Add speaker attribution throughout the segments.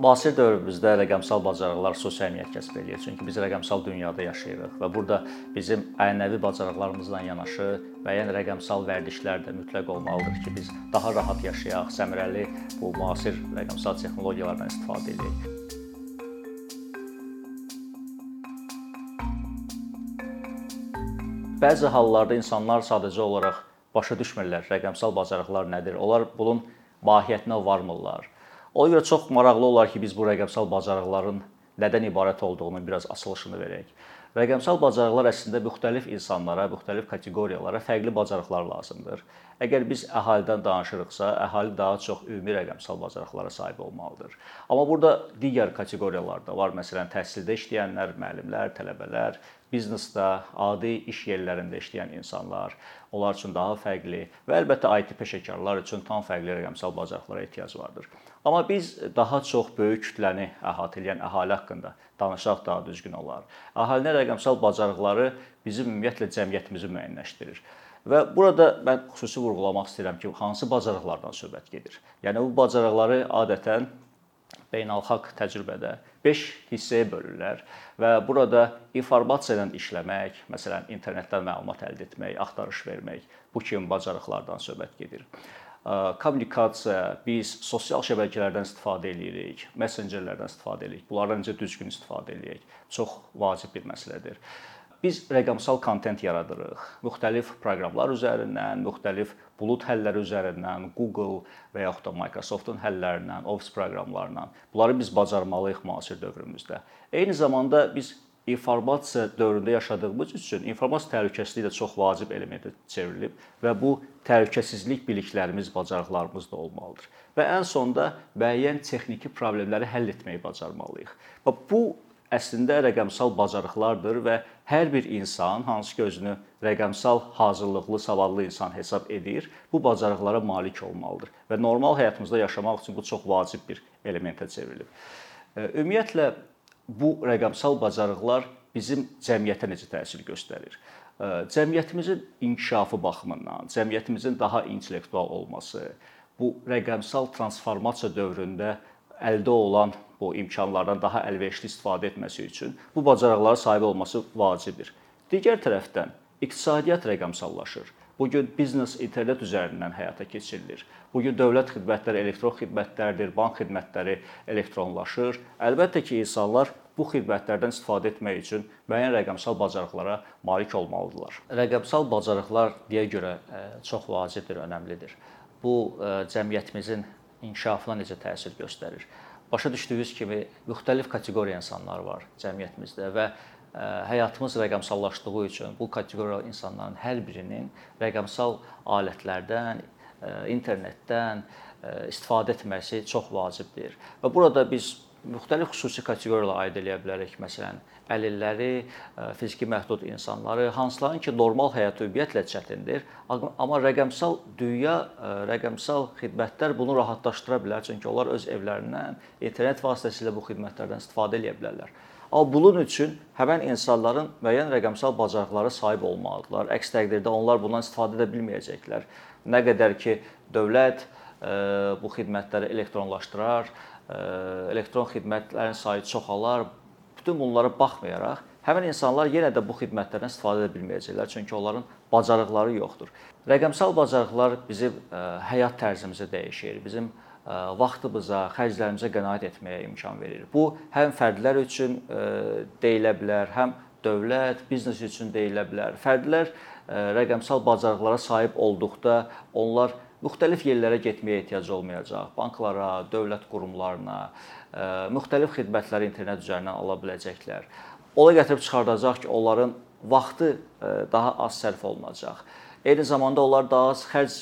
Speaker 1: Müasir dövrümüzdə rəqəmsal bacarıqlar xüsusi əhəmiyyət kəsb edir. Çünki biz rəqəmsal dünyada yaşayırıq və burada bizim ənənəvi bacarıqlarımızla yanaşı müəyyən rəqəmsal vərdişlər də mütləq olmalıdır ki, biz daha rahat yaşayaq, səmərəli bu müasir rəqəmsal texnologiyalardan istifadə edək. Bəzi hallarda insanlar sadəcə olaraq başa düşmürlər rəqəmsal bacarıqlar nədir. Onlar bunun mahiyyətinə varmırlar. Ona görə çox maraqlı olar ki, biz bu rəqəmsal bacarıqların nədən ibarət olduğunu biraz açılışını verək. Rəqəmsal bacarıqlar əslində müxtəlif insanlara, müxtəlif kateqoriyalara fərqli bacarıqlar lazımdır. Əgər biz əhalidən danışırıqsa, əhali daha çox ümumi rəqəmsal bacarıqlara sahib olmalıdır. Amma burada digər kateqoriyalar da var. Məsələn, təhsildə işləyənlər, müəllimlər, tələbələr, biznesdə, adi iş yerlərində işləyən insanlar, onlar üçün daha fərqli və əlbəttə IT peşəkarlar üçün tam fərqli rəqəmsal bacarıqlara ehtiyac vardır. Amma biz daha çox böyük kütləni əhatə edən əhali haqqında danışaq daha düzgün olar. Əhalinin rəqəmsal bacarıqları bizim ümumiyyətlə cəmiyyətimizi müəyyənləşdirir. Və burada mən xüsusi vurğulamaq istəyirəm ki, hansı bacarıqlardan söhbət gedir. Yəni bu bacarıqları adətən beynəlxalq təcrübədə 5 hissəyə bölürlər və burada informasiya ilə işləmək, məsələn, internetdən məlumat əldə etmək, axtarış vermək bu kimi bacarıqlardan söhbət gedir kommunikasiya, biz sosial şəbəkələrdən istifadə eləyirik, messengerlərdən istifadə eləyirik. Bunlardan necə düzgün istifadə eləyək çox vacib bir məsələdir. Biz rəqəmsal kontent yaradırıq. Müxtəlif proqramlar üzərindən, müxtəlif bulud həlləri üzərindən, Google və yaxud da Microsoft-un həllərindən, Office proqramlarından. Bunları biz bacarmalıyıq müasir dövrümüzdə. Eyni zamanda biz informasiya dövründə yaşadığımız üçün informasiya təhlükəsizliyi də çox vacib elementə çevrilib və bu təhlükəsizlik biliklərimiz, bacarıqlarımız da olmalıdır. Və ən sonda müəyyən texniki problemləri həll etməyi bacarmalıyıq. Və bu əslində rəqəmsal bacarıqlardır və hər bir insan hansı ki özünü rəqəmsal hazırlıqlı, savadlı insan hesab edir, bu bacarıqlara malik olmalıdır və normal həyatımızda yaşamaq üçün bu çox vacib bir elementə çevrilib. Ümumiyyətlə bu rəqəmsal bacarıqlar bizim cəmiyyətə necə təsir göstərir? Cəmiyyətimizin inkişafı baxımından, cəmiyyətimizin daha intellektual olması, bu rəqəmsal transformasiya dövründə əldə olan bu imkanlardan daha əlverişli istifadə etməsi üçün bu bacarıqlara sahib olması vacibdir. Digər tərəfdən iqtisadiyyat rəqəmsallaşır. Bu gün biznes internet üzərindən həyata keçirilir. Bu gün dövlət xidmətləri elektron xidmətlərdir, bank xidmətləri elektronlaşır. Əlbəttə ki, insanlar bu xidmətlərdən istifadə etmək üçün müəyyən rəqəmsal bacarıqlara malik olmalıdırlar. Rəqəmsal bacarıqlar deyə görə e, çox vacibdir, önəmlidir. Bu e, cəmiyyətimizin inkişafına necə təsir göstərir? Başa düşdüyünüz kimi müxtəlif kateqoriya insanlar var cəmiyyətimizdə və həyatımız rəqəmsallaşdığı üçün bu kateqoriya insanların hər birinin rəqəmsal alətlərdən, internetdən istifadə etməsi çox vacibdir. Və burada biz müxtəlif xüsusi kateqoriyalara aid eləyə bilərik. Məsələn, əlilləri, fiziki məhdud insanları, hansıların ki, normal həyat ümumiyyətlə çətindir, amma rəqəmsal dünya, rəqəmsal xidmətlər bunu rahatlaşdıra bilər, çünki onlar öz evlərindən internet vasitəsilə bu xidmətlərdən istifadə edə bilərlər. Amma bunun üçün həmin insanların müəyyən rəqəmsal bacarıqlara sahib olmalıdırlar. Əks təqdirdə onlar bundan istifadə edə bilməyəcəklər. Nə qədər ki dövlət e, bu xidmətləri elektronlaşdırar, e, elektron xidmətlərin sayı çoxalar. Bütün bunlara baxmayaraq həmin insanlar yenə də bu xidmətlərdən istifadə edə bilməyəcəklər, çünki onların bacarıqları yoxdur. Rəqəmsal bacarıqlar bizim həyat tərzimizi dəyişir, bizim vaxtımıza, xərclərimizə qənaət etməyə imkan verir. Bu həm fərdlər üçün deyilə bilər, həm dövlət, biznes üçün deyilə bilər. Fərdlər rəqəmsal bacarıqlara sahib olduqda onlar müxtəlif yerlərə getməyə ehtiyac olmayacaq. Banklara, dövlət qurumlarına, müxtəlif xidmətləri internet üzərindən ala biləcəklər. Ola gətirib çıxardacaq ki, onların vaxtı daha az sərf olunacaq. Eyni zamanda onlar daha az xərc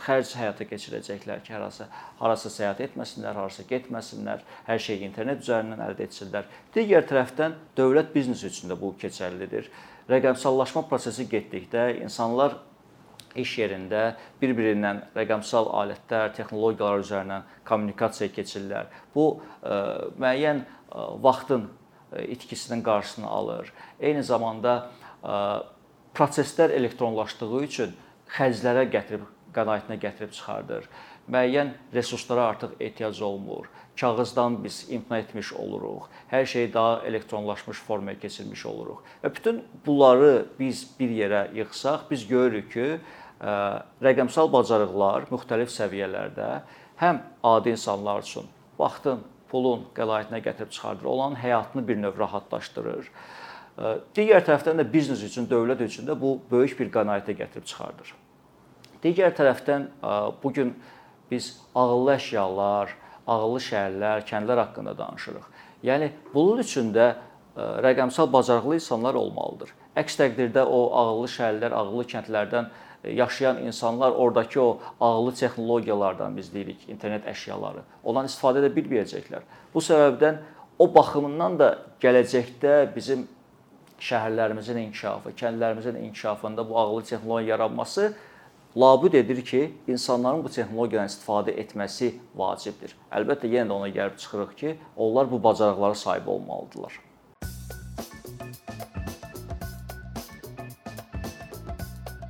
Speaker 1: xərc həyata keçirəcəklər ki, harasa harasa səyahət etməsinlər, harasa getməsinlər, hər şeyi internet üzərindən əldə etsinlər. Digər tərəfdən dövlət biznes üçün də bu keçərlidir. Rəqəmsallaşma prosesi getdikdə insanlar iş yerində bir-birindən rəqəmsal alətlər, texnologiyalar üzərindən kommunikasiya keçirlər. Bu e, müəyyən e, vaxtın e, itkisinin qarşısını alır. Eyni zamanda proseslər elektronlaşdığı üçün xərclərə gətirib qənaətinə gətirib çıxardır. müəyyən resurslara artıq ehtiyac olmur. Kağızdan biz imtina etmiş oluruq. Hər şey daha elektronlaşmış formaya keçirilmiş oluruq. Və bütün bunları biz bir yerə yığsaq, biz görürük ki, rəqəmsal bacarıqlar müxtəlif səviyyələrdə həm adi insanlar üçün vaxtın, pulun qənaətinə gətirib çıxardır, onların həyatını bir növ rahatlaşdırır. Digər tərəfdən də biznes üçün, dövlət üçün də bu böyük bir qənaətə gətirib çıxardır. Digər tərəfdən bu gün biz ağıllı əşyalar, ağıllı şəhərlər, kəndlər haqqında danışırıq. Yəni bunun üçün də rəqəmsal bacarıqlı insanlar olmalıdır. Əks təqdirdə o ağıllı şəhərlər, ağıllı kəndlərdən yaşayan insanlar oradakı o ağıllı texnologiyalardan biz deyirik, internet əşyaları, ondan istifadə edə bilməyəcəklər. Bu səbəbdən o baxımından da gələcəkdə bizim şəhərlərimizin inkişafı, kəndlərimizin inkişafında bu ağıllı texnologiya yaranması labüd edir ki, insanların bu texnologiyadan istifadə etməsi vacibdir. Əlbəttə yenə də ona gəlib çıxırıq ki, onlar bu bacarıqlara sahib olmalıdırlar.